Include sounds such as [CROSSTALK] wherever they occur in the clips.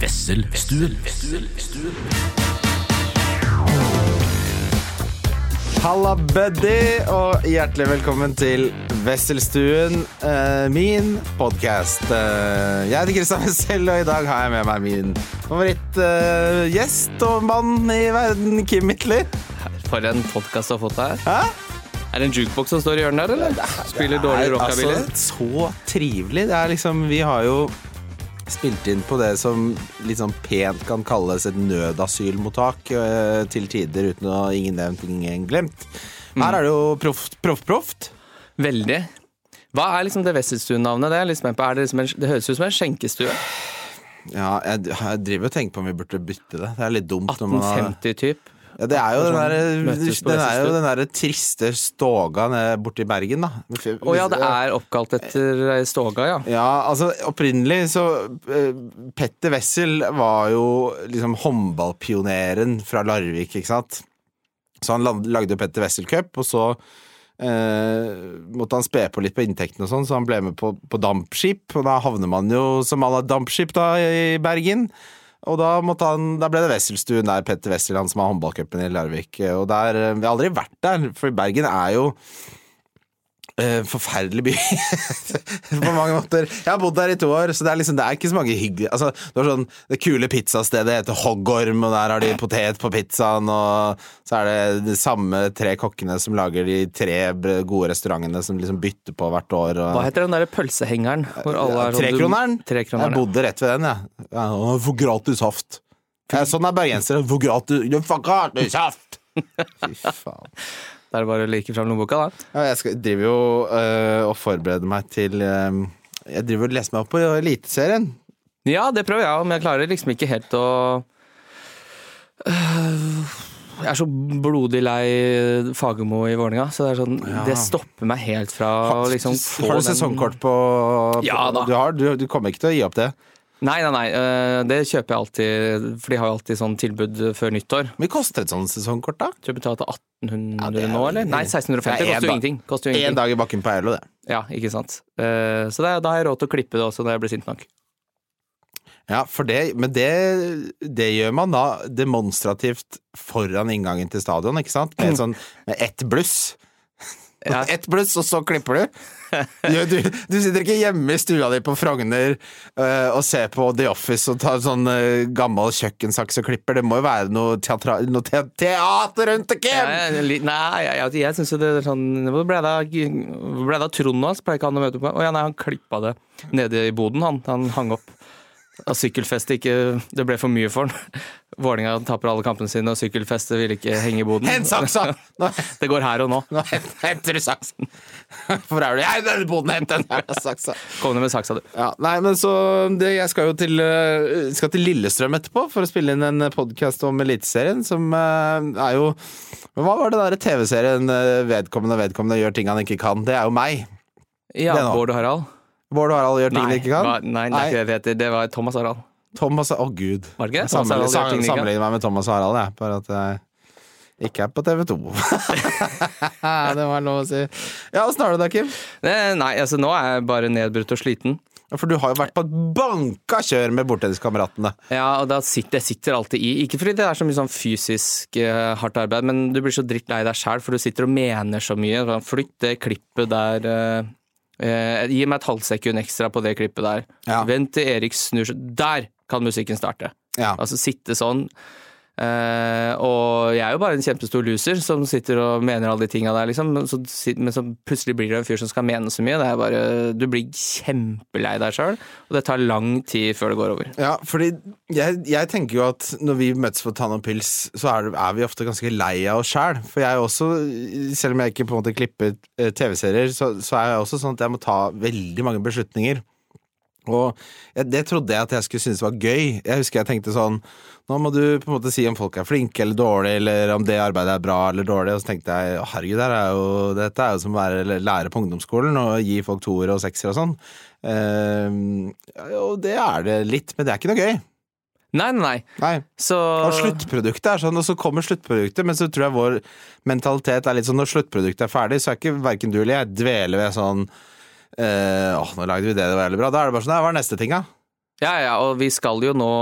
Wesselstuen. Halla, buddy, og hjertelig velkommen til Wesselstuen, eh, min podkast. jeg heter Kristian Wessel, og i dag har jeg med meg min favorittgjest og mann i verden, Kim Midtly. For en podkast du har fått her. Hæ? Er det en jukebox som står i hjørnet der, eller? Spiller dårlig rockabilly? Altså, så trivelig. Det er liksom Vi har jo spilt inn på det som litt sånn pent kan kalles et nødasylmottak eh, til tider, uten å ingen nevnt, ingen glemt. Her er det jo proft, proft, proft. Veldig. Hva er liksom det Wesselstuen-navnet? Det. Er det, liksom det høres ut som en skjenkestue. Ja, jeg, jeg driver og tenker på om vi burde bytte det. Det er litt dumt. når man 1850-typ. Ja, det er jo den der, den er jo den der triste stoga borti Bergen, da. Å ja, det er oppkalt etter ei stoga, ja. Ja, altså opprinnelig så eh, Petter Wessel var jo liksom håndballpioneren fra Larvik, ikke sant. Så han lagde jo Petter Wessel Cup, og så eh, måtte han spe på litt på inntektene og sånn, så han ble med på, på dampskip, og da havner man jo som alle dampskip da i Bergen. Og da, han, da ble det Wesselstuen der, Petter Wessel, han som har håndballcupen i Larvik. Og der, eh, Vi har aldri vært der, for Bergen er jo forferdelig by. [LAUGHS] på mange måter. Jeg har bodd der i to år, så det er liksom Det er ikke så mange hyggelige altså, Det sånn Det kule pizzastedet heter Hoggorm, og der har de potet på pizzaen, og så er det de samme tre kokkene som lager de tre gode restaurantene som liksom bytter på hvert år. Og, Hva heter den derre pølsehengeren? Hvor alle er sånn- Trekroneren? du- Trekroneren, Jeg bodde rett ved den, jeg. Ja. Ja, for gratis saft. Ja, sånn er bergensere. For gratis, for gratis saft! [LAUGHS] Fy faen. Det er bare å like fram lommeboka, da. Ja, jeg skal, driver jo øh, og forbereder meg til øh, Jeg driver og leser meg opp på Eliteserien. Ja, det prøver jeg, men jeg klarer liksom ikke helt å Øh, Jeg er så blodig lei Fagermo i Vålerenga, så det er sånn Ja. Det stopper meg helt fra å liksom få har du sesongkort sesongkort på Ja da. Du, har, du, du kommer ikke til å gi opp det? Nei, nei, nei. øh, Det kjøper jeg alltid, for de har jo alltid sånn tilbud før nyttår. Hvor mye koster et sånt sesongkort, da? Tror jeg betalte 1800 Ja, er nå, eller? Nei, 1650. Det er Koster jo ingenting. Koster jo Én dag i bakken på Eilo, det. Ja, ikke sant. Eh, Så da har jeg råd til å klippe det også når jeg blir sint nok. Ja, for det, men det, det gjør man da demonstrativt foran inngangen til stadion, ikke sant? Med, sånn, med ett bluss. Ja. [LAUGHS] Ett bluss, og så klipper du. [LAUGHS] Du, du, sitter ikke hjemme i stua di på Frogner uh, og ser på The Office og tar sånn uh, gammel kjøkkensaks og klipper. Det må jo være noe, teatra, noe te teater rundt det, Kim! Jeg, nei, jeg, jeg, jeg syns jo det er sånn Hvor ble det av Trond hans? Pleier ikke han å møte på? Å ja, nei, han klippa det nede i boden, han. Han hang opp. Og sykkelfestet ikke Det ble for mye for han. [LAUGHS] Vålinga taper alle kampene sine, og sykkelfestet vil ikke henge i boden. Hent saksa! [LAUGHS] Det går her og nå. nå henter du saksen. [LAUGHS] Hvor er du? Jeg er hent den saksa. Kom ned med saksa, du. Ja, nei, men så det, Jeg skal jo til, øh, skal til Lillestrøm etterpå for å spille inn en podkast om Eliteserien, som øh, er jo Hva var det derre TV-serien øh, vedkommende vedkommende gjør ting han ikke kan? Det er jo meg. Ja. Bård og Harald. Bård og Harald gjør ting Nei, de ikke kan. nei, det er ikke det det heter. Det var Thomas Harald. Thomas Å, gud. Var det ikke? Sammenligner meg med Thomas og Harald, jeg. Bare at jeg ikke er på TV 2. [LAUGHS] det var lov å si. Ja, åssen har du det, Kim? Eh, Nei, altså nå er jeg bare nedbrutt og sliten. Ja, For du har jo vært på et banka kjør med bordtenniskameratene. Ja, og da sitter, det sitter alltid i. Ikke fordi det er så mye sånn fysisk eh, hardt arbeid, men du blir så drittlei deg sjæl, for du sitter og mener så mye. Sånn, Flytt det klippet der. eh, eh, gi meg et halvt sekund ekstra på det klippet der. Ja. Vent til Erik snur seg. Der kan musikken starte. Ja. Altså sitte sånn. Eh, og jeg er jo bare en kjempestor loser som sitter og mener alle de tinga der, liksom. Så, men så plutselig blir det en fyr som skal mene så mye. Det er bare, du blir kjempelei deg sjøl, og det tar lang tid før det går over. Ja, fordi jeg, jeg tenker jo at når vi møtes på Tann og pils, så er, er vi ofte ganske lei av oss sjæl. For jeg er også, selv om jeg ikke på en måte klipper eh, TV-serier, så, så er jeg også sånn at jeg må ta veldig mange beslutninger. Og det trodde jeg at jeg skulle synes var gøy. Jeg husker jeg tenkte sånn Nå må du på en måte si om folk er flinke eller dårlige, eller om det arbeidet er bra eller dårlig. Og så tenkte jeg herregud, det er jo, dette er jo som å være lærer på ungdomsskolen og gi folk toere og seksere og sånn. Eh, og det er det litt, men det er ikke noe gøy. Nei, nei. Nei. Så Og sluttproduktet er sånn, og så kommer sluttproduktet, men så tror jeg vår mentalitet er litt sånn når sluttproduktet er ferdig, så er ikke verken du eller jeg dveler ved sånn eh, Åh, nå lagde vi det, det var jævlig bra. Da er det bare sånn, «Nei, hva er neste ting, da? Ja, ja, og vi skal jo nå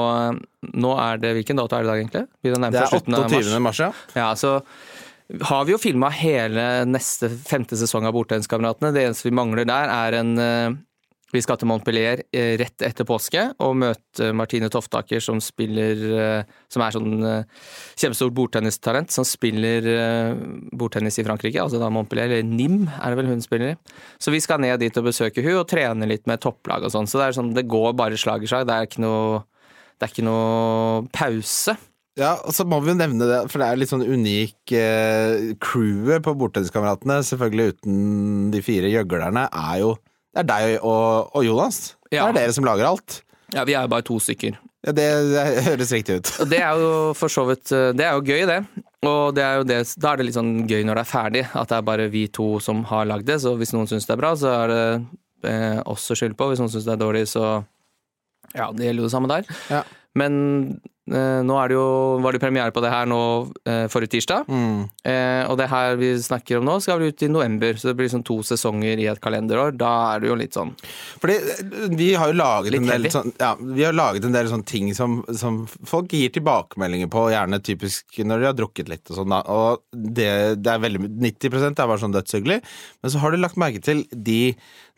Nå er det Hvilken dato er det i dag, egentlig? Vi Det er 28. mars, ja. Ja, så har vi jo filma hele neste femte sesong av Bortenskameratene. Det eneste vi mangler der, er en eh, Vi skal til Montpellier eh, rett etter påske og møte Martine Toftaker, som spiller eh, Som er sånn eh, kjempestort bordtennistalent, som spiller eh, bordtennis i Frankrike, altså da Montpellier, eller NIM er det vel hun spiller i. Så vi skal ned dit og besøke hun og trene litt med topplag og sånn. Så det er sånn, det går bare slag i slag. Det er ikke noe, det er ikke noe pause. Ja, og så må vi jo nevne det, for det er litt sånn unik eh, Crewet på Bordtenniskameratene, selvfølgelig uten de fire gjøglerne, er jo Det er deg og, og Jonas. Ja. Det er dere som lager alt. Ja, vi er jo bare to stykker. Ja, det, det høres riktig ut. Det er jo for så vidt eh, Det er jo gøy, det. Og det er jo det, da er det litt sånn gøy når det er ferdig, at det er bare vi to som har lagd det. Så hvis noen syns det er bra, så er det eh, oss å skylde på. Hvis noen syns det er dårlig, så Ja, det gjelder jo det samme der. Ja. Men nå er det jo, var det premiere på det her nå eh, forrige tirsdag. Mm. Eh, og det her vi snakker om nå, skal vel ut i november. Så det blir sånn to sesonger i et kalenderår. Da er det jo litt sånn Fordi eh, vi har jo laget en del sånn, ja, vi har laget en del sånne ting som, som folk gir tilbakemeldinger på, gjerne typisk når de har drukket litt og sånn. Og det, det er veldig 90% er bare sånn dødshyggelig. Men så har du lagt merke til de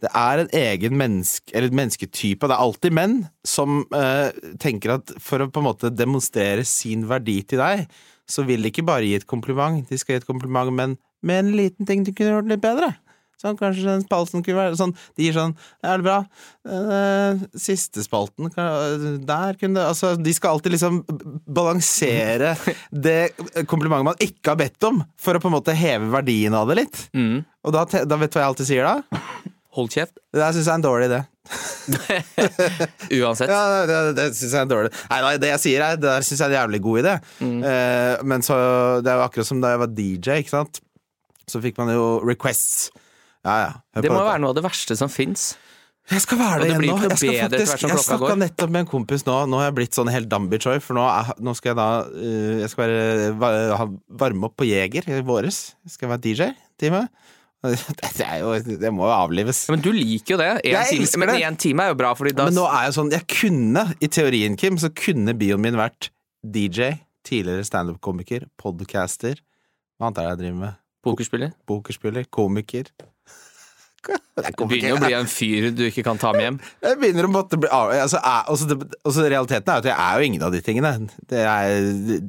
Det er en egen menneske, eller mennesketype, og det er alltid menn, som eh, tenker at for å på en måte demonstrere sin verdi til deg, så vil de ikke bare gi et kompliment, de skal gi et kompliment, men med en liten ting du kunne gjort litt bedre. Sånn, kanskje den spalten kunne være sånn De gir sånn Er det bra? Eh, siste spalten Der kunne det Altså, de skal alltid liksom balansere [LAUGHS] det komplimentet man ikke har bedt om, for å på en måte heve verdien av det litt. mm, Og da, da vet du hva jeg alltid sier da? [LAUGHS] Hold kjeft. Det syns jeg er en dårlig idé. [LAUGHS] Uansett. Ja, det, det, syns jeg er dårlig. Nei, nei, det jeg sier er, det der syns jeg er en jævlig god idé. Eh, men så Det er jo akkurat som da jeg var DJ, ikke sant. Så fikk man jo requests. Ja, ja. hør Det må dette. være noe av det verste som fins. Jeg skal være det det igjen nå. Jeg, skal faktisk, jeg snakka nettopp med en kompis nå. Nå har jeg blitt sånn helt Dambi Choi, for nå, er, nå skal jeg da uh, Jeg skal være, va- varme opp på Jeger i våres. Skal jeg være DJ-time. [LAUGHS] Det, er jo, det må jo avlives. Men du liker jo det. En Jeg time, elsker men det. én time er jo bra, fordi da Men nå er jeg sånn Jeg kunne, i teorien, Kim, så kunne bioen min vært DJ, tidligere standup-komiker, podcaster Hva annet er det jeg driver med? Pokerspiller. Pokerspiller, komiker. Det er Du begynner å bli en fyr du ikke kan ta med hjem. [LAUGHS] Jeg begynner å måtte bli altså, altså, det, altså, Realiteten er at jeg er jo ingen av de tingene. Det er,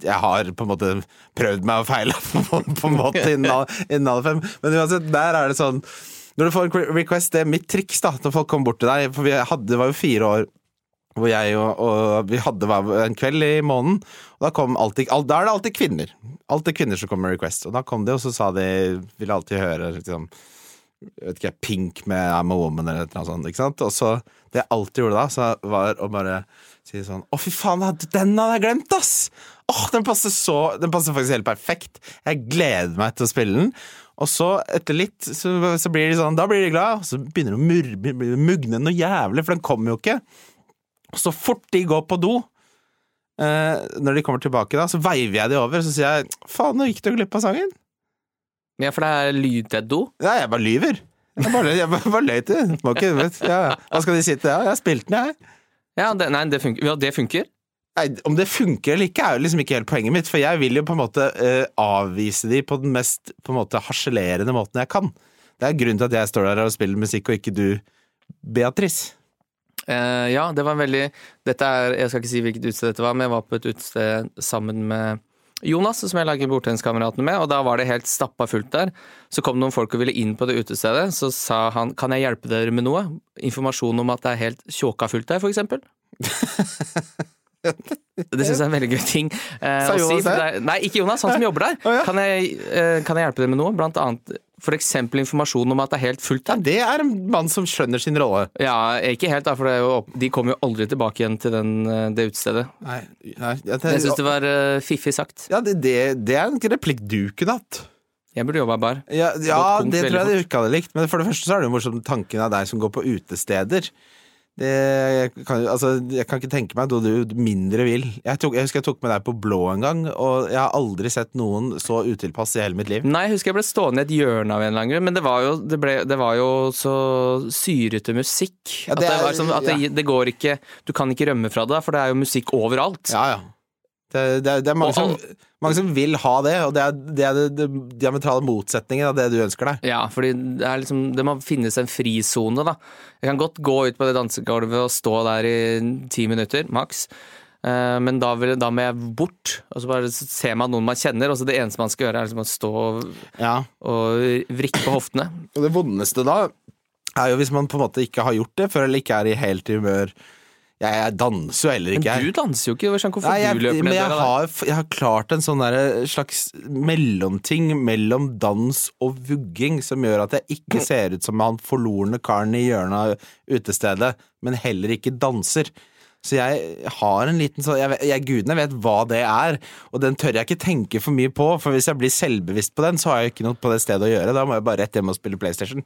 jeg har på en måte prøvd meg og feila på, på en måte innen innen alle fem. Men uansett, der er det sånn Når du får en request, det er mitt triks da når folk kommer bort til deg. For vi hadde, det var jo fire år hvor jeg og, og vi hadde en kveld i måneden. Og da kom alltid all, Da er det alltid kvinner. Alltid kvinner som kommer med request. Og da kom de, og så sa de Ville alltid høre liksom vet ikke, Pink med I'm a Woman eller noe sånt. ikke sant? Og så Det jeg alltid gjorde da, så var å bare si sånn Å, fy faen, den hadde jeg glemt, ass! Åh, Den passer så Den passer faktisk helt perfekt. Jeg gleder meg til å spille den. Og så, etter litt, så, så blir de sånn Da blir de glad, og så begynner de å mugne noe jævlig, for den kommer jo ikke. Og så fort de går på do, eh, når de kommer tilbake, da, så veiver jeg de over, og så sier jeg faen, nå gikk du glipp av sangen. Ja, for det er lydeddo. Ja, Nei, jeg bare lyver. Jeg bare, jeg bare, bare løy til. Må ikke, vet, ja, ja. Hva skal de si til det? Ja, jeg har spilt den, jeg. Ja, det, nei, det funker. Ja, det funker. Nei, om det funker eller ikke, er jo liksom ikke helt poenget mitt. For jeg vil jo på en måte uh, avvise de på den mest på en måte harselerende måten jeg kan. Det er grunnen til at jeg står der og spiller musikk, og ikke du, Beatrice. Uh, ja, det var en veldig Dette er Jeg skal ikke si hvilket utested dette var, men jeg var på et utested sammen med Jonas, som jeg lager Bordtenniskameratene med, og da var det helt stappa fullt der. Så kom noen folk og ville inn på det utestedet, så sa han kan jeg hjelpe dere med noe? Informasjon om at det er helt tjåka fullt der, for eksempel. [LAUGHS] Det syns jeg er en veldig gøy ting. Eh, Sa Jonas si, det? Nei, ikke Jonas, han som jobber der. Kan, jeg, eh, kan jeg hjelpe dere med noe? Blant annet eksempel informasjon om at det er helt fullt Ja, det er en mann som skjønner sin rolle. Ja, ikke helt, da, for det jo, de kommer jo aldri tilbake igjen til den, eh, det utestedet. Nei, nei Jeg, det, Jeg syns det var uh, fiffig sagt. ja, det, det, det er en replikk du kunne hatt. Jeg burde jobba i bar. Ja, ja punkt det tror jeg du ikke hadde likt. Men for det første så er det jo morsomt tanken av deg som går på utesteder. Det, jeg, kan, altså, jeg kan ikke tenke meg noe du mindre vil. Jeg, tok, jeg husker jeg tok med deg på blå en gang, og jeg har aldri sett noen så utilpass i hele mitt liv. Nei, jeg husker jeg ble stående i et hjørne av en eller annen grunn, men det var jo, det ble, det var jo så syrete musikk. Ja, at det det, er- var sånn, at det, ja. det går ikke Du kan ikke rømme fra det, for det er jo musikk overalt. Ja, ja. Det, det, det er mange Og som, mange som vil ha det, og det er det, er det, det diametrale motsetningen av det du ønsker deg. Ja, fordi det er liksom Det må finnes en frisone, da. Jeg kan godt gå ut på det dansegulvet og stå der i ti minutter, maks. Eh, Men da, vil, da må jeg bort, og så bare ser man noen man kjenner. Og så det eneste man skal gjøre, er liksom å stå og, Ja. og vrikke på hoftene. Og det vondeste da er jo hvis man på en måte ikke har gjort det før, eller ikke er i helt i humør. Jeg, jeg danser jo heller ikke. Men du danser jo ikke. Hvorfor Nei, jeg, du løper men jeg der? har, jeg har klart en sånn der slags mellomting mellom dans og vugging som gjør at jeg ikke [CLEARS THROAT] ser ut som han forlorne karen i hjørnet av utestedet, men heller ikke danser. Så jeg har en liten sånn jeg, jeg, Gudene vet hva det er, og den tør jeg ikke tenke for mye på, for hvis jeg blir selvbevisst på den, så har jeg ikke noe på det stedet å gjøre. Da må jeg bare rett hjem og spille PlayStation.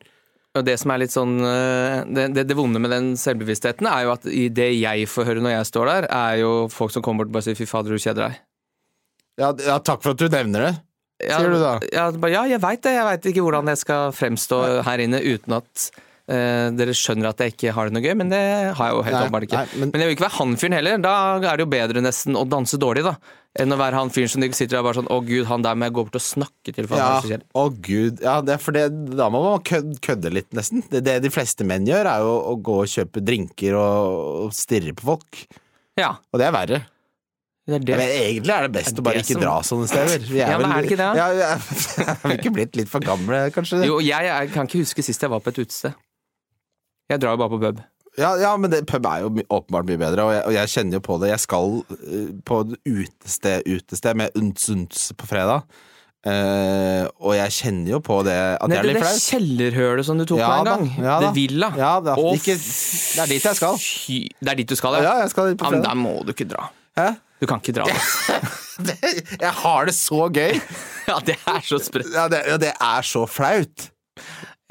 Og det som er litt sånn øh, det, det, det vonde med den selvbevisstheten, er jo at det jeg får høre når jeg står der, er jo folk som kommer bort og bare sier 'fy fader, du kjeder deg'. Ja, ja, takk for at du nevner det. Ja, Sier du da? Ja, bare, ja jeg veit det. Jeg veit ikke hvordan jeg skal fremstå her inne uten at eh, dere skjønner at jeg ikke har det noe gøy, men det har jeg jo helt åpenbart ikke. nei, men- men... jeg vil ikke være han fyren heller. Da er det jo bedre nesten å danse dårlig, da. Enn å være han fyren som sitter der bare sånn 'Å gud, han der må jeg gå bort og snakke til', for Ja, er å gud. Ja, det er for det, da må man kødde, kødde litt, nesten. Det, det de fleste menn gjør, er jo å gå og kjøpe drinker og, og stirre på folk. Ja, Og det er verre. det er det. Men egentlig er det best er å bare ikke som- dra sånne steder. Vi Ja, men er det ikke det? Ja, ja, er [LAUGHS] vi ikke blitt litt for gamle, kanskje? Jo, jeg, jeg kan ikke huske sist jeg var på et utested. Jeg drar jo bare på pub. Ja, ja, men det, pub er jo åpenbart mye bedre, og jeg, og jeg kjenner jo på det. Jeg skal eh, på utested, utested med Unts-Unts på fredag, Uh, og jeg kjenner jo på det at Nei, det er det, litt det kjellerhølet som du tok Ja på en da, gang. ja det da. Villa. Ja, da, er, ikke, det er dit jeg skal. fy- Det er dit du skal, ja? Ja, jeg skal dit på Ja, men der må du ikke dra. Hæ? Du kan ikke dra. [LAUGHS] Det, jeg har det så gøy! [LAUGHS] Ja, det er så sprøtt. Ja, det, ja, det er så flaut.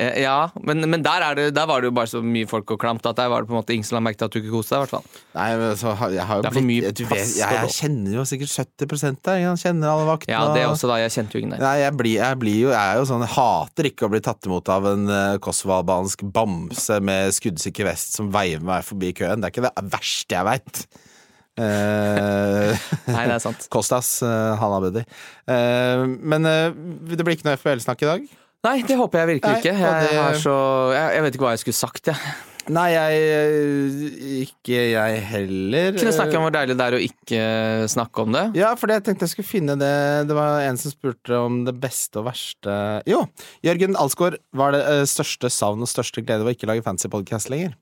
Eh, Ja, men, men der, er det, der var det jo bare så mye folk og klamt at der var det på en måte ingen som la merke til at du ikke koste deg. i hvert fall. Nei, men så har, jeg har jo blitt vet, jeg, jeg kjenner jo sikkert 70 der. Jeg kjenner alle vaktene. Ja, det er også, da. Jeg kjente jo ingen der. Nei, jeg blir, jeg blir jo Jeg er jo sånn hater ikke å bli tatt imot av en uh, kosovo-albansk bamse med skuddsikker vest som veiver meg forbi køen. Det er ikke det verste jeg veit. Nei, det er sant. [LAUGHS] Kostas, uh, han Abedi. Eh, men eh, det blir ikke noe FBL-snakk i dag? Nei, det håper jeg virkelig Nei, ikke. Jeg, det- har så, jeg, jeg vet ikke hva jeg skulle sagt, jeg. Nei, jeg eh, Ikke jeg heller. Kunne snakke om hvor deilig det er å ikke snakke om det. Ja, for jeg tenkte jeg skulle finne det Det var en som spurte om det beste og verste Jo, Jørgen Alsgaard var det eh, største savn og største glede ved å ikke lage fancy podcast lenger.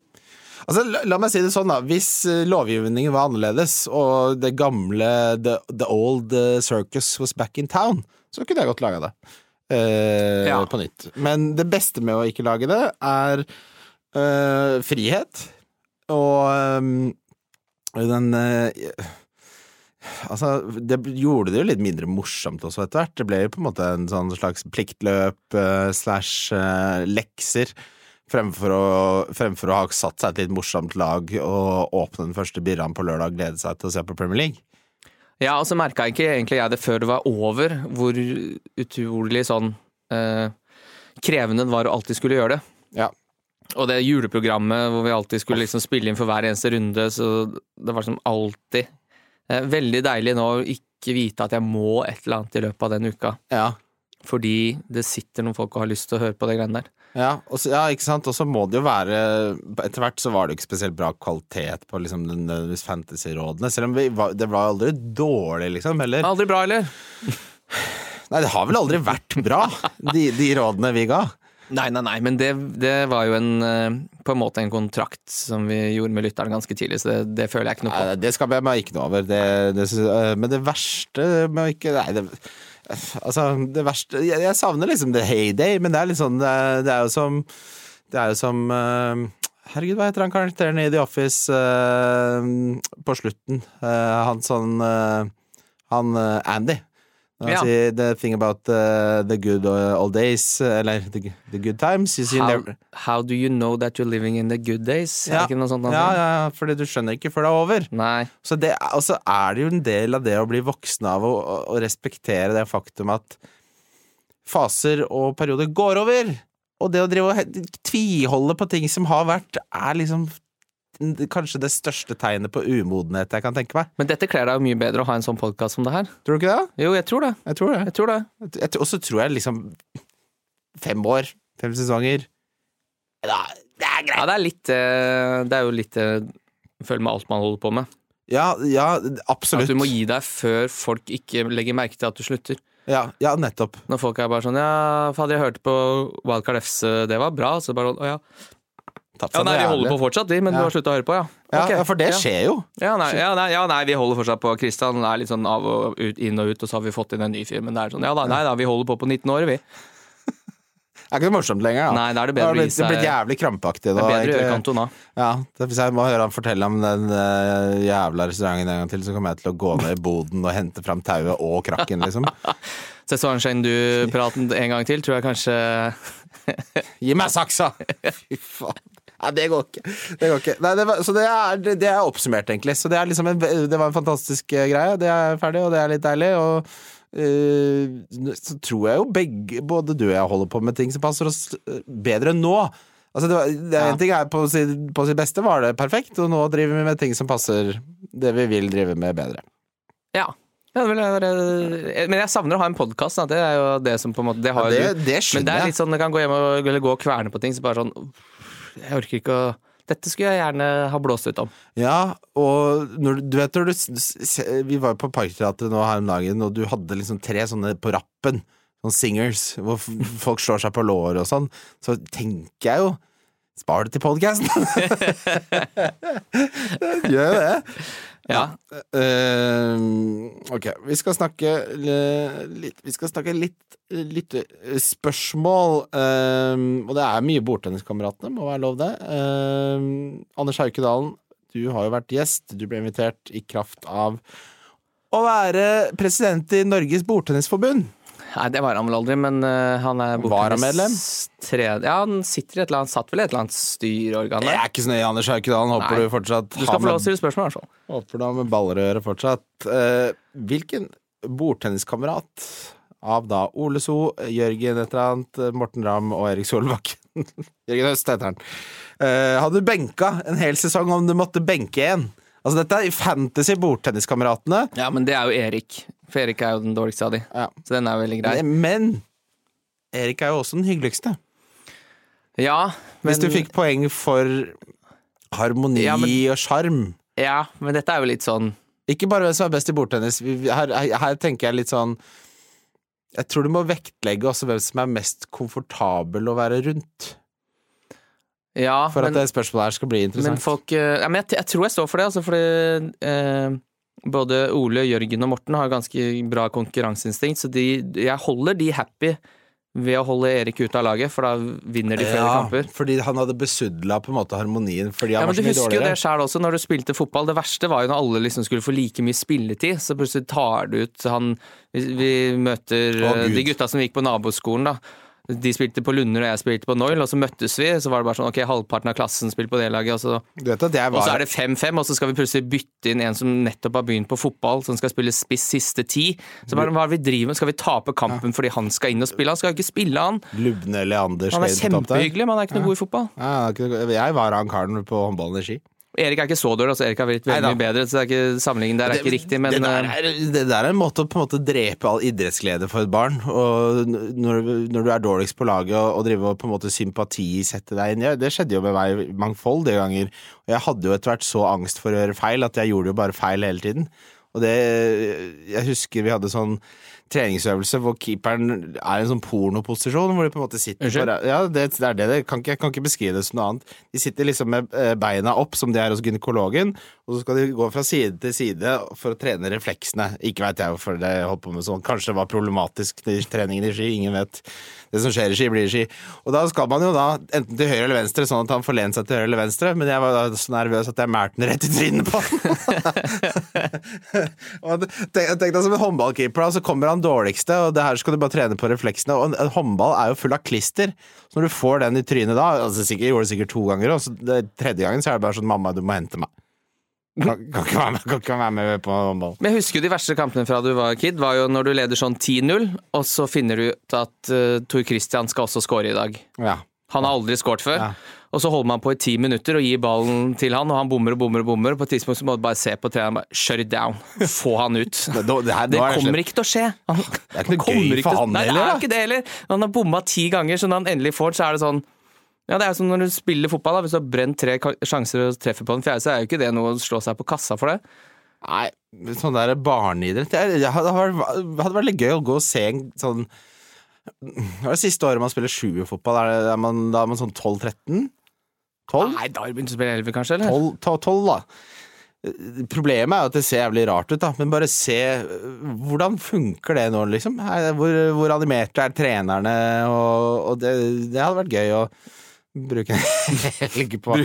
Altså, la, la meg si det sånn, da. Hvis eh, lovgivningen var annerledes, og det gamle The, the old circus was back in town, så kunne jeg godt laga det. Eh, Ja. På nytt. Men det beste med å ikke lage det, er eh, frihet. Og eh, den eh, Altså, det gjorde det jo litt mindre morsomt også etter hvert. Det ble jo på en måte en sånn slags pliktløp eh, slash lekser. Fremfor å, fremfor å ha satt seg et litt morsomt lag og åpne den første birraen på lørdag og glede seg til å se på Premier League. Ja, og så merka ikke egentlig jeg det før det var over, hvor utrolig sånn eh, krevende det var å alltid skulle gjøre det. Ja. Og det juleprogrammet hvor vi alltid skulle liksom spille inn for hver eneste runde, så det var som alltid eh, Veldig deilig nå å ikke vite at jeg må et eller annet i løpet av den uka. Ja. Fordi det sitter noen folk og har lyst til å høre på de greiene der. Ja, og så, ja, ikke sant. Og så må det jo være Etter hvert så var det jo ikke spesielt bra kvalitet på liksom den, den fantasy-rådene. Selv om vi var, det var aldri dårlig, liksom, heller. Aldri bra, eller? Nei, det har vel aldri vært bra, de, de rådene vi ga. Nei, nei, nei, men det, det var jo en eh, på en måte en kontrakt som vi gjorde med lytteren ganske tidlig, så det, det føler jeg ikke noe på. Nei, det skal jeg meg ikke noe over. Det, det, øh, men det verste med å ikke Nei, det Altså, det verste Jeg, jeg savner liksom the heyday, men det er litt sånn Det det er jo som Det er jo som uh, Herregud, hva heter han karakteren i The Office uh, på slutten? Uh, han sånn Han Andy. Ja. Si, the thing about uh, the good uh, old days, eller the, the good times. You see How, never, how do you know that you're living in the good days? Ja. sånt? ja, ja, fordi du skjønner ikke før det er over. Nei. Så det, og så er det jo en del av det å bli voksen av å, å, å respektere det faktum at faser og perioder går over. Og det å drive og tviholde på ting som har vært, er liksom kanskje det største tegnet på umodenhet jeg kan tenke meg. Men dette kler deg jo mye bedre å ha en sånn podkast som det her. Tror du ikke det? Jo, jeg tror det. Jeg tror det. Jeg tror det. Jeg tror- Og så tror jeg liksom fem år, fem sesonger da, Det er greit. Ja, det er litt eh, Det er jo litt eh, Følg med alt man holder på med. Ja, ja, absolutt. At du må gi deg før folk ikke legger merke til at du slutter. Ja, ja, nettopp. Når folk er bare sånn Ja, fader, jeg hørte på Wildcard FC, det var bra. Så bare sånn, Å ja. Tatt ja nei, vi holder på fortsatt, vi, men Ja. du har slutta å høre på, ja. Okay. Ja, for det skjer jo. Ja nei, ja, nei, ja, nei, vi holder fortsatt på. Kristian er litt sånn av og ut, inn og ut, og så har vi fått inn en ny fyr. Men det er sånn, ja da, nei da, vi holder på på 19 år, vi. [LAUGHS] Det er ikke så morsomt lenger. Da. Nei, da er det Det bedre har å gi blitt, det er blitt jævlig krampaktig. Det er bedre å gjøre kanto, Cantona. Ja, Hvis jeg må høre han fortelle om den uh, jævla restauranten en gang til, så kommer jeg til å gå ned i boden og hente fram tauet og krakken, liksom. [LAUGHS] Sesongen du praten en gang til, tror jeg kanskje Gi meg saksa! [LAUGHS] Fy faen. Nei, det går ikke. Det går ikke. Nei, det var, så det er, det, er oppsummert, egentlig. Så det, liksom en, det var en fantastisk eh, greie. Det er ferdig, og det er litt deilig. Og uh, så tror jeg jo begge, både du og jeg, holder på med ting som passer oss bedre enn nå. Altså det, var, det Ja. En ting er på, si- på sitt beste var det perfekt, og nå driver vi med ting som passer det vi vil drive med, bedre. Ja. Ja, være- Men jeg savner å ha en podkast. Det er jo det som på en måte Det har Ja, det, det Men det er litt sånn, jeg kan gå hjem og, gå og kverne på ting, så bare sånn Jeg orker ikke å Dette skulle jeg gjerne ha blåst ut om. Ja, og når, du- vet når du Vi var jo på Parkteatret nå her om dagen, og du hadde liksom tre sånne på rappen. Sånne singers, hvor folk slår seg på låret og sånn. Så tenker jeg jo Spar det til podkasten! [LAUGHS] [LAUGHS] Gjør det. Ja. Uh, ok, vi skal snakke litt Vi skal snakke litt lyttespørsmål. Uh, og det er mye Bordtenniskameratene, må være lov det. Uh, Anders Haukedalen, du har jo vært gjest. Du ble invitert i kraft av å være president i Norges Bordtennisforbund. Nei, det var han vel aldri, men uh, han er Varamedlem? Ja, han sitter i et eller annet, satt vel i et eller annet styrorgan der. Jeg er ikke så nøye, Anders Haukedal. Håper Nei. du fortsatt Du skal få lov til å stille spørsmål, i hvert fall. Håper du har med baller å gjøre fortsatt. Uh, hvilken bordtenniskamerat av da Ole So, Jørgen et eller annet, Morten Ramm og Erik Solbakken [LAUGHS] Jørgen Høst heter han. Uh, hadde du benka en hel sesong om du måtte benke en? Altså Dette er Fantasy Bordtenniskameratene. Ja, men det er jo Erik. For Erik er jo den dårligste av de. Ja. Så den er veldig grei. Men Erik er jo også den hyggeligste. Ja, men, Hvis du fikk poeng for harmoni Ja, men- og sjarm. ja, men dette er jo litt sånn Ikke bare hvem som er best i bordtennis. Her, her, tenker jeg litt sånn Jeg tror du må vektlegge også hvem som er mest komfortabel å være rundt. Ja, For men, at det spørsmålet her skal bli men interessant. folk eh, ja, men jeg, jeg tror jeg står for det, altså, fordi eh, både Ole, Jørgen og Morten har ganske bra konkurranseinstinkt, så de, jeg holder de happy ved å holde Erik ute av laget, for da vinner de flere kamper. fordi han hadde besudla på en måte harmonien fordi han Ja, var Du så mye husker jo det dårligere. sjøl også, når du spilte fotball. Det verste var jo når alle liksom skulle få like mye spilletid. Så plutselig tar du ut han Vi, vi møter Å, de gutta som gikk på naboskolen, da. De spilte på Lunder og jeg spilte på Noil, og så møttes vi. Så var det bare sånn ok, halvparten av klassen spilte på det laget, og så, at og så er det 5-5, og så skal vi plutselig bytte inn en som nettopp har begynt på fotball, som skal spille spiss siste ti. Så bare, hva er det vi driver med? Skal vi tape kampen fordi han skal inn og spille? Han skal jo ikke spille, han. Lubne Leander Han er kjempehyggelig, men han er ikke noe god i fotball. Ja, jeg var han karen på håndballen i ski. Erik er ikke så dårlig, altså Erik har blitt veldig mye bedre, så det er ikke, sammenligningen der er ikke riktig, men det, der eh, er, det der er en måte å på en måte drepe all idrettsglede for et barn. Og når, når du er dårligst på laget og, og drive og på en måte sympati sette deg inn ja, Det skjedde jo med meg mangfoldige ganger. Og jeg hadde jo etter hvert så angst for å gjøre feil at jeg gjorde jo bare feil hele tiden. Og det Jeg husker vi hadde sånn treningsøvelse hvor keeperen er i en sånn pornoposisjon, hvor de på en måte sitter på Ja, det, det er det. det kan jeg kan ikke beskrive det som noe annet. De sitter liksom med eh, beina opp, som de er hos gynekologen, og så skal de gå fra side til side for å trene refleksene. Ikke veit jeg hvorfor de holdt på med sånn. Kanskje det var problematisk, de treningen i ski. Ingen vet. Det som skjer i ski, blir i ski. Og da skal man jo da enten til høyre eller venstre, sånn at han får lent seg til høyre eller venstre, men jeg var da så nervøs at jeg mælte den rett i trynet på han. [LAUGHS] Og Tenk tenk deg som en håndballkeeper, da, så kommer han dårligste, og det her skal du bare trene på refleksene. Og en, en håndball er jo full av klister, så når du får den i trynet da altså sikkert, Jeg gjorde det sikkert to ganger, og så det, tredje gangen så er det bare sånn 'mamma, du må hente meg'. Kan, kan, ikke med, kan ikke være med på håndball. Men jeg husker jo de verste kampene fra du var kid, var jo når du leder sånn 10-0, og så finner du ut at uh, Tor Christian skal også score i dag. Ja. Han har aldri scoret før. Ja. Og så holder man på i ti minutter og gir ballen til han, og han bommer og bommer og bommer. Og på et tidspunkt så må du bare se på treneren bare shut it down. Få han ut. [LAUGHS] Det, det, Det er kommer ikke til å skje. Han, Det er ikke noe gøy for han heller. Nei, det er ikke det heller. Han har bomma ti ganger, så når han endelig får, så er det sånn ja, Det er jo som når du spiller fotball. da Hvis du har brent tre sjanser og treffer på den fjerde, så er jo ikke det noe å slå seg på kassa for det. Nei, sånn der barneidrett Det det hadde vært, litt gøy å gå og se en sånn Hva er det siste året man spiller sjuerfotball? Er, er man, da er man sånn 12-13? 12? Nei, da har du begynt å spille elleve, kanskje? eller? 12, 12, 12 da. Problemet er jo at det ser jævlig rart ut, da. Men bare se Hvordan funker det nå, liksom? Er- Hvor, hvor animerte er trenerne? Og, og det, det hadde vært gøy å bruke en [LAUGHS] helg på.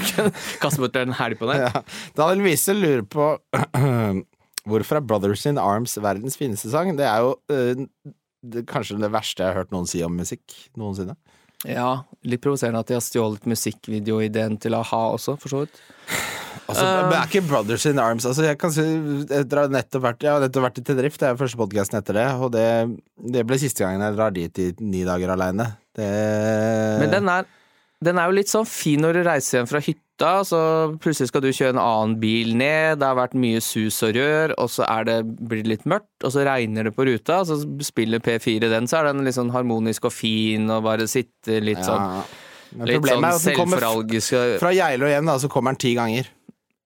Kaste bort en helg på det? Ja. Daniel Wiese lurer på [CLEARS THROAT] hvorfor er Brothers in Arms verdens fineste sang? Det er jo øh, det, kanskje det verste jeg har hørt noen si om musikk noensinne. Ja, litt provoserende at de har stjålet musikkvideoideen til a-ha også, for så vidt. Altså, men er ikke Brothers in Arms altså, jeg, kan si, etter nettopp vært, jeg har nettopp vært i Tenerife, det er første podkasten etter det, og det, det ble siste gangen jeg drar dit i ni dager aleine. Det Men den er, den er jo litt sånn fin når du reiser hjem fra hytta, så plutselig skal du kjøre en annen bil ned, det har vært mye sus og rør, og så er det, blir det litt mørkt, og så regner det på ruta, og så spiller P4 den, så er den litt sånn harmonisk og fin, og bare sitter litt sånn ja. Men Litt sånn selvforalgisk fra Geilo hjem, da, så kommer den ti ganger.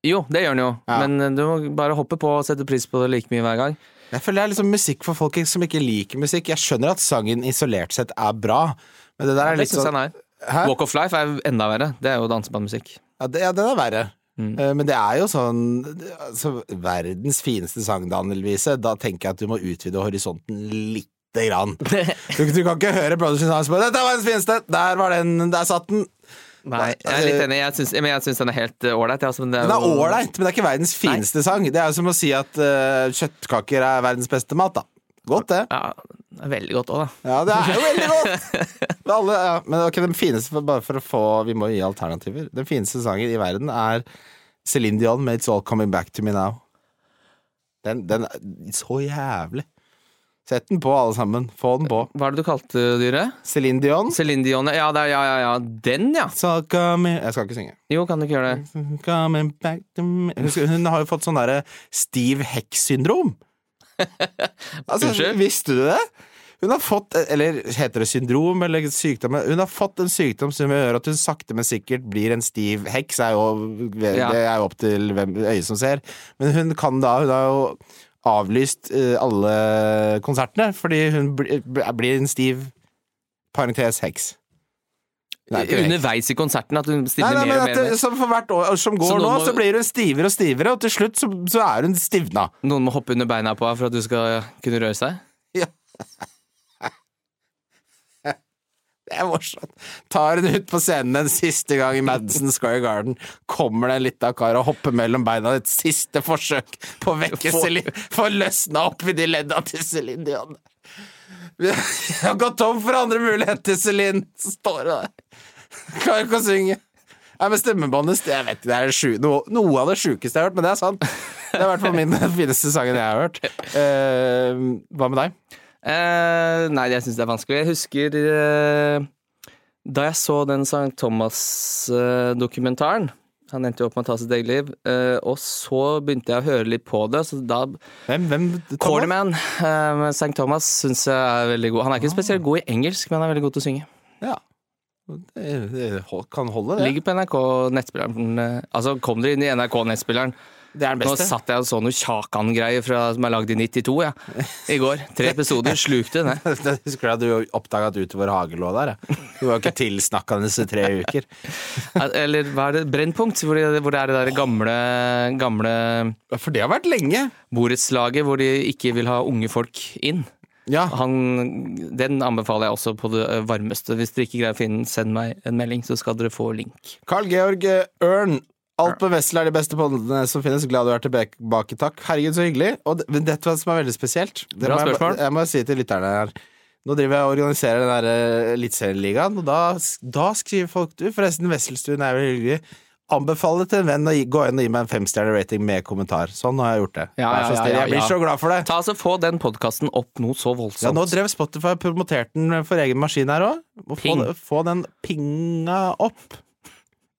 Jo, det gjør den jo, Ja. men eh, du må bare hoppe på og sette pris på det like mye hver gang. Jeg føler det er liksom musikk for folk som ikke liker musikk. Jeg skjønner at sangen isolert sett er bra, men det der er litt sånn? Walk of Life er enda verre. Det er jo dansebandmusikk. Ja, det, ja, den er verre. Mm. Eh, Men det er jo sånn altså, Verdens fineste sang, Daniel Wiese. Da tenker jeg at du må utvide horisonten lite grann. [LAUGHS] Du, du kan ikke høre Brothers in Arms på Dette var verdens fineste! Der var den! Der satt den! Nei, jeg er litt enig. Jeg syns, men jeg syns den er helt eh, ålreit. Er Den er ålreit, men det er ikke verdens fineste sang. Det er jo som å si at uh, kjøttkaker er verdens beste mat, da. Godt, det. Ja, er veldig godt òg, da. Ja, det er jo veldig godt! [LAUGHS] Men Alle, ja. Men ok, den fineste, for- bare for å få Vi må gi alternativer. Den fineste sangen i verden er Céline Dion med It's All Coming Back To Me Now. Den, den er så jævlig. Sett den på, alle sammen. Få den på. Hva er det du kalte dyret? Céline Dion. Céline Dion. Ja, er, ja, ja, ja. Den, ja. So coming Jeg skal ikke synge. Jo, kan du ikke gjøre det? Coming back to me Hun, har jo fått sånn derre Steve Heck-syndrom. [LAUGHS] Altså, Unnskyld? visste du det? Hun har fått, eller heter det syndrom eller sykdom Hun har fått en sykdom som gjør at hun sakte, men sikkert blir en stiv heks. Er jo, det er jo opp til hvem øyet som ser. Men hun kan da Hun har jo avlyst eh, alle konsertene fordi hun blir en stiv parentes heks. Er. Underveis i konserten at hun Nei, stiller nei, men mer og mer. det, som for hvert år som går Så nå må- så blir hun stivere og stivere, og til slutt så, så er hun stivna. Noen må hoppe under beina på henne for at du skal kunne røre seg? Det er morsomt. Tar hun ut på scenen en siste gang i Madison Square Garden, kommer det en lita kar og hopper mellom beina. Et siste forsøk på å vekke Celine. Få løsna opp i de ledda til Celine Dion. Vi har gått tom for andre muligheter, Celine. Så står hun der. Klarer ikke å synge. Nei, men stemmebåndet Jeg vet det er sju, noe, noe av det sjukeste jeg har hørt, men det er sant. Det er i hvert fall min [LAUGHS] fineste sangen jeg har hørt. Uh, hva med deg? Eh, nei, jeg syns det er vanskelig. Jeg husker uh, da jeg så den St. Thomas-dokumentaren. Han endte jo opp med å ta sitt eget liv. Uh, og så begynte jeg å høre litt på det. Så da Hvem? hvem eh, med St. Thomas syns jeg er veldig god. Han er ikke spesielt god i engelsk, men han er veldig god til å synge. Ja. Det, det kan holde, det. Ligger på NRK nettspilleren. eh, Altså, kom dere inn i NRK nettspilleren. Det er den Nå satt jeg og så noe Kjakan-greier som er lagd i 92, ja. I går. Tre episoder. Slukte det. Jeg [LAUGHS] husker at du oppdaga at Utover hage lå der. ja. Du var jo ikke tilsnakkende i tre uker. Eller hva er det? Brennpunkt, hvor det, hvor det er det der gamle, gamle For det har vært lenge. borettslaget hvor de ikke vil ha unge folk inn. Ja. Han, den anbefaler jeg også på det varmeste. Hvis dere ikke greier å finne den, send meg en melding, så skal dere få link. Carl Georg Ørn. Alt på Wessel er de beste podene som finnes. Glad du er tilbake, takk. Herregud, så hyggelig. Og det, var det som er veldig spesielt det Bra må jeg, spørsmål. jeg må si til lytterne her. Nå driver jeg og organiserer den der eh, Eliteserieligaen, og da, da skriver folk Du, forresten, Wesselstuen er veldig hyggelig. Anbefale til en venn å gå inn og gi meg en femstjerner rating med kommentar. Sånn har jeg gjort det. Ja, ja, ja, Jeg blir så glad for det. Ta altså Få den podkasten opp noe så voldsomt. Ja, nå drev Spotify og promoterte den for egen maskin her òg. Få, få den pinga opp.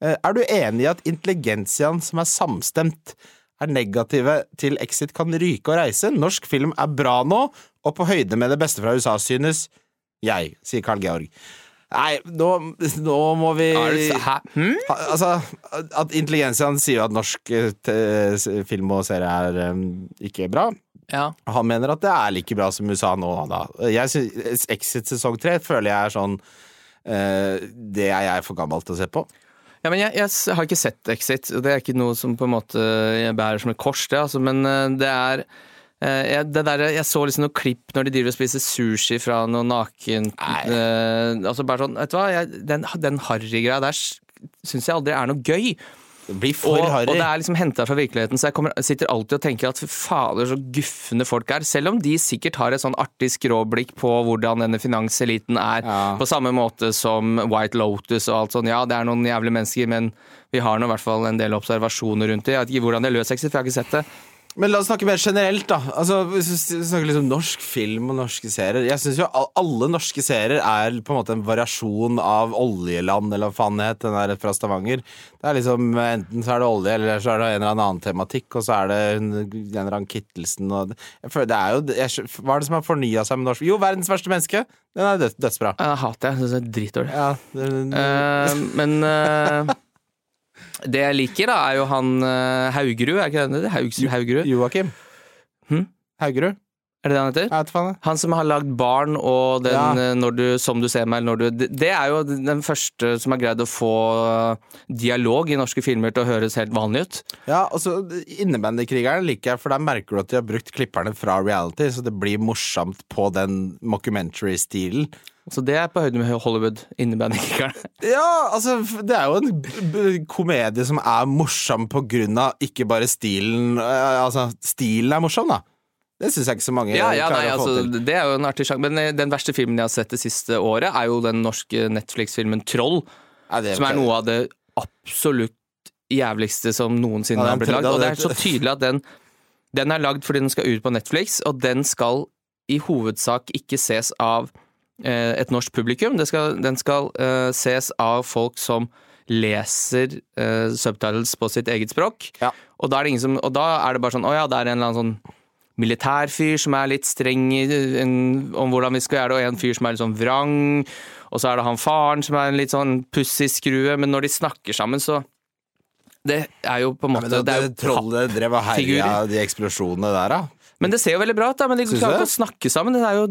Eh, Er du enig i at intelligensiaen som er samstemt, er negative til Exit kan ryke og reise? Norsk film er bra nå, og på høyde med det beste fra USA, synes jeg, sier Carl Georg. Nei, nå, nå må vi hæ? Hm? Altså, at intelligensiaen sier jo at norsk eh, film og serie er eh, ikke bra. Ja. Han mener at det er like bra som USA nå, da. Jeg synes, Exit sesong tre føler jeg er sånn uh, Det er jeg for gammel til å se på. Ja, men jeg, jeg har ikke sett Exit, og det er ikke noe som på en måte jeg bærer som et kors, det, altså, men eh, det er eh, jeg, det der, jeg så liksom noen klipp når de driver og spiser sushi fra noe naken eh, Altså bare sånn, vet du hva, jeg, den, den harrygreia der syns jeg aldri er noe gøy. Det blir Og, for og harry. det er liksom henta fra virkeligheten, så jeg kommer, sitter alltid og tenker at fader, så gufne folk er. Selv om de sikkert har et sånn artig skråblikk på hvordan denne finanseliten er. Ja. På samme måte som White Lotus og alt sånn. Ja, det er noen jævlige mennesker, men vi har nå i hvert fall en del observasjoner rundt det. Jeg vet ikke hvordan det løser seg, for jeg har ikke sett det. Men la oss snakke mer generelt, da. Altså, hvis vi snakker liksom norsk film og norske serier. Jeg syns jo alle norske serier er på en måte en variasjon av Oljeland, eller hva faen det het, den der fra Stavanger. Det er liksom Enten så er det olje, eller så er det en eller annen tematikk, og så er det en, en eller annen Kittelsen og jeg føler, det er jo, jeg, Hva er det som har fornya seg med norsk Jo, 'Verdens verste menneske'. Den er død, dødsbra. Jeg hater jeg. Synes det er dritdårlig. Ja, det, Eh, men eh, det jeg liker, da, er jo han eh, Haugerud, er ikke det det? Haugs, Haugerud? Joakim. Hm? Haugerud? Er det det han heter? Jeg vet faen. Han som har lagd barn og den Ja. eh, når du, 'Som du ser meg' eller når du det- er jo den første som har greid å få eh, dialog i norske filmer til å høres helt vanlig ut. Ja, og så Innebandykrigeren liker jeg, for der merker du at de har brukt klipperne fra reality, så det blir morsomt på den mockumentary-stilen. Så det er på høyde med Hollywood. Innebandykeren. Ja, altså, det er jo en komedie som er morsom på grunn av ikke bare stilen Altså, stilen er morsom, da. Det syns jeg ikke så mange Ja, ja, nei, å få altså, til. det er jo en artig sjanse. Men eh, den verste filmen jeg har sett det siste året, er jo den norske Netflix-filmen Troll. Ja, er Som er noe av det absolutt jævligste som noensinne har blitt lagd. Og det er så tydelig at den, den er lagd fordi den skal ut på Netflix, og den skal i hovedsak ikke ses av et norsk publikum. Det skal, den skal eh, ses av folk som leser eh, subtitles på sitt eget språk. Ja. Og, da er det ingen som, og da er det bare sånn Å ja, det er en eller annen sånn militærfyr som er litt streng om hvordan vi skal gjøre det, og en fyr som er litt sånn vrang. Og så er det han faren som er en litt sånn pussig skrue, men når de snakker sammen, så Det er jo på en Ja, måte men det, det er det, jo trollet drev og herja de eksplosjonene der, da. Men det ser jo veldig bra ut, da. Men de klarer ikke å snakke sammen. Det jo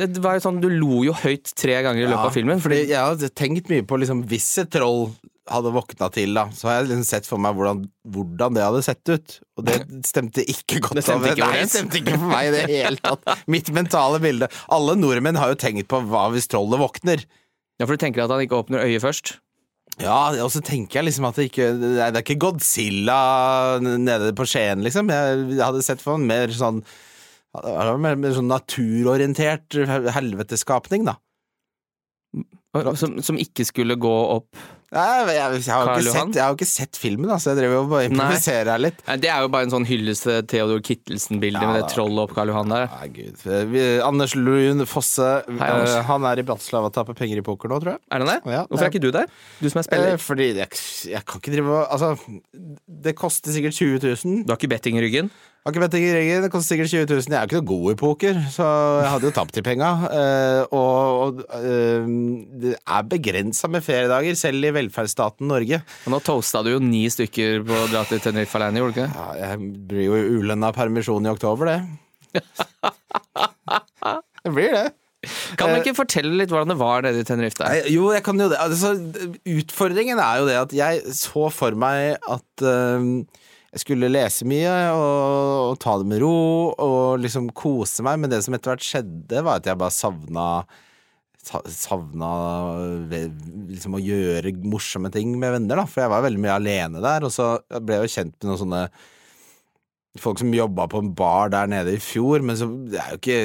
Det var jo sånn Du lo jo høyt tre ganger i løpet av filmen. Fordi jeg har tenkt mye på liksom, Hvis et troll hadde våkna til, da, så har jeg liksom sett for meg hvordan, hvordan det hadde sett ut. Og det [LAUGHS] stemte ikke godt. Det stemte ikke Nei, det stemte ikke for meg i det hele tatt. Mitt mentale bilde. Alle nordmenn har jo tenkt på hva hvis trollet våkner. Ja, for du tenker at han ikke åpner øyet først? Ja, og så tenker jeg liksom at det ikke Det er ikke Godzilla nede på Skien, liksom. Jeg hadde sett for meg mer sånn mer, mer sånn naturorientert helveteskapning, da. Som, som ikke skulle gå opp Nei, jeg, jeg, jeg, har Karl ikke sett, jeg har jo ikke sett filmen, da, så jeg driver jo bare improviserer her litt. Nei, Det er jo bare en sånn hyllest til Theodor Kittelsen-bilde Ja, med det trollet opp Karl Johan der. Nei, gud. Vi, Anders Lund Fosse, Hei, Anders. Uh, han er i Bratislava og taper penger i poker nå, tror jeg. Er det det? Ja, Hvorfor er ikke du der? Du som er spiller. spiller. fordi jeg, kan ikke drive og Altså, det koster sikkert 20 000. Du har ikke betting i ryggen? Har ikke betting i ryggen, det koster sikkert 20 000. Jeg er jo ikke noe god i poker, så jeg hadde jo tapt de penga. Uh, og det er begrensa med feriedager, selv i velferdsstaten Norge. Og nå toasta du jo ni stykker på å dra til Tenerife alene, gjorde du ikke? Ja, jeg blir jo ulønna permisjon i oktober, det. [LAUGHS] det blir det. Kan du ikke fortelle litt hvordan det var nede i Tenerife der? Jo, jeg kan jo det. Altså, utfordringen er jo det at jeg så for meg at uh, jeg skulle lese mye og, og ta det med ro og liksom kose meg, men det som etter hvert skjedde, var at jeg bare savna sa- savna liksom å gjøre morsomme ting med venner, da. For jeg var veldig mye alene der, og så ble jeg jo kjent med noen sånne folk som jobba på en bar der nede i fjor, men så det er jo ikke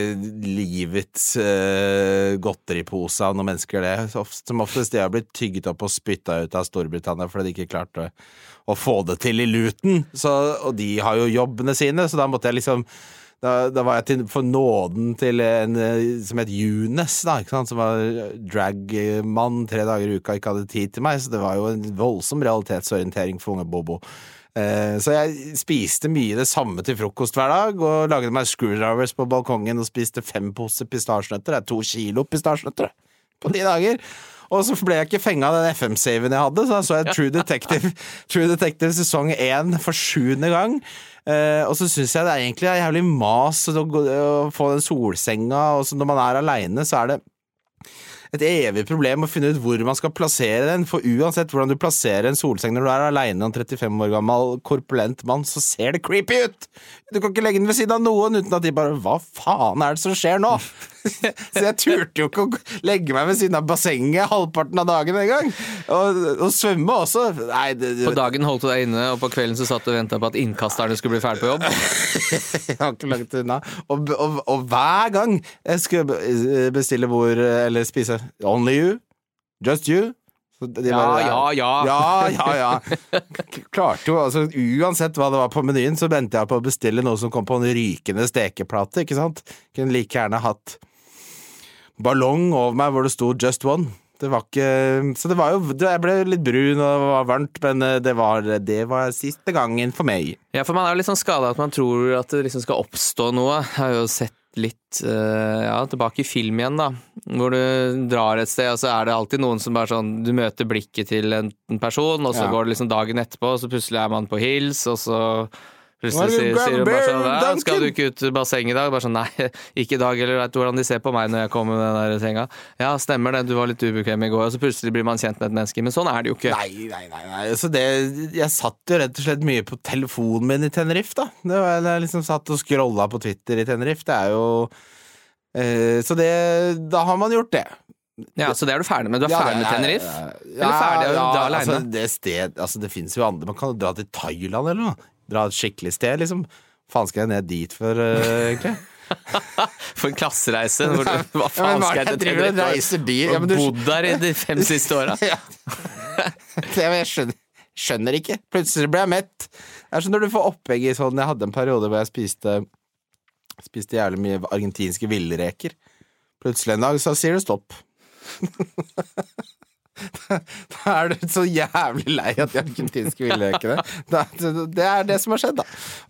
livets uh, godteripose av noen mennesker, det. Som oftest de har blitt tygget opp og spytta ut av Storbritannia fordi de ikke klarte å, å få det til i Luton. Og de har jo jobbene sine, så da måtte jeg liksom da, da var jeg til, for nåden til en eh, som het Junes, da, som var dragmann tre dager i uka, ikke hadde tid til meg, så det var jo en voldsom realitetsorientering for unge Bobo. Eh, Så jeg spiste mye det samme til frokost hver dag, og lagde meg screwdrivers på balkongen og spiste fem poser pistasjenøtter. Det er to kilo pistasjenøtter på ti dager. Og så ble jeg ikke fenga av den FM-saven jeg hadde, så da så jeg True Detective, [LAUGHS] True Detective sesong én for sjuende gang. Uh, og så syns jeg det er egentlig er jævlig mas å, få den solsenga, og når man er aleine, så er det et evig problem å finne ut hvor man skal plassere den, for uansett hvordan du plasserer en solseng når du er aleine og en 35 år gammel korpulent mann, så ser det creepy ut! Du kan ikke legge den ved siden av noen uten at de bare Hva faen er det som skjer nå? [LAUGHS] så jeg turte jo ikke å legge meg ved siden av bassenget halvparten av dagen engang. Og, og svømme også. Nei, det, På dagen holdt du deg inne, og på kvelden så satt du og venta på at innkasterne skulle bli ferdig på jobb. [LAUGHS] Jeg har ikke langt unna. Og, og, og hver gang jeg skulle bestille hvor Eller spise Only you, just you bare, Ja, ja, ja. Ja, ja, ja. Klarte jo, altså Uansett hva det var på menyen, så ventet jeg på å bestille noe som kom på en rykende stekeplate. ikke sant? Kunne like gjerne hatt ballong over meg hvor det sto 'just one'. Det var ikke Så det var jo Jeg ble litt brun og det var varmt, men eh, det var, det var siste gangen for meg. Ja, for man er jo litt sånn skada at man tror at det liksom skal oppstå noe. Jeg har jo sett litt eh, ja, tilbake i film igjen, da. Hvor du drar et sted, og så er det alltid noen som bare sånn Du møter blikket til en person, og så Ja. går det liksom dagen etterpå, og så plutselig er man på hils, og så Plutselig sier, sier hun bare sånn «Ja, 'Skal du ikke ut i bassenget i dag?' Bare sånn 'Nei, ikke i dag', eller vet du hvordan de ser på meg når jeg kommer med den der senga? 'Ja, stemmer det, du var litt ubekvem i går', og så plutselig blir man kjent med et menneske. Men sånn er det jo ikke. Nei, nei, nei. nei. Så det, jeg satt jo rett og slett mye på telefonen min i Tenerife, da. Det var, jeg liksom satt og scrolla på Twitter i Tenerife. Det er jo eh, Så det Da har man gjort det. Ja, Så det er du ferdig med? Du er Ja, ferdig med er- Tenerife? Ja, Eller ferdig å ja, dra altså, det sted Altså, det fins jo andre Man kan jo dra til Thailand eller noe. Dra et skikkelig sted, liksom. Faen skal jeg ned dit for, eh, egentlig? [LAUGHS] For en klassereise. Hvor, du- hva faen skal jeg det til Tenerife? reiser dit? Ja, du- bodd der i de fem [LAUGHS] siste åra? Ja. [LAUGHS] Jeg skjønner, skjønner ikke. Plutselig ble jeg mett. Det er som når du får opplegg i sånn Jeg hadde en periode hvor jeg spiste Spiste jævlig mye argentinske villreker. Plutselig en dag så sier du stopp. Da er du så jævlig lei at de argentinske villrekene. det, Det er det som har skjedd, da.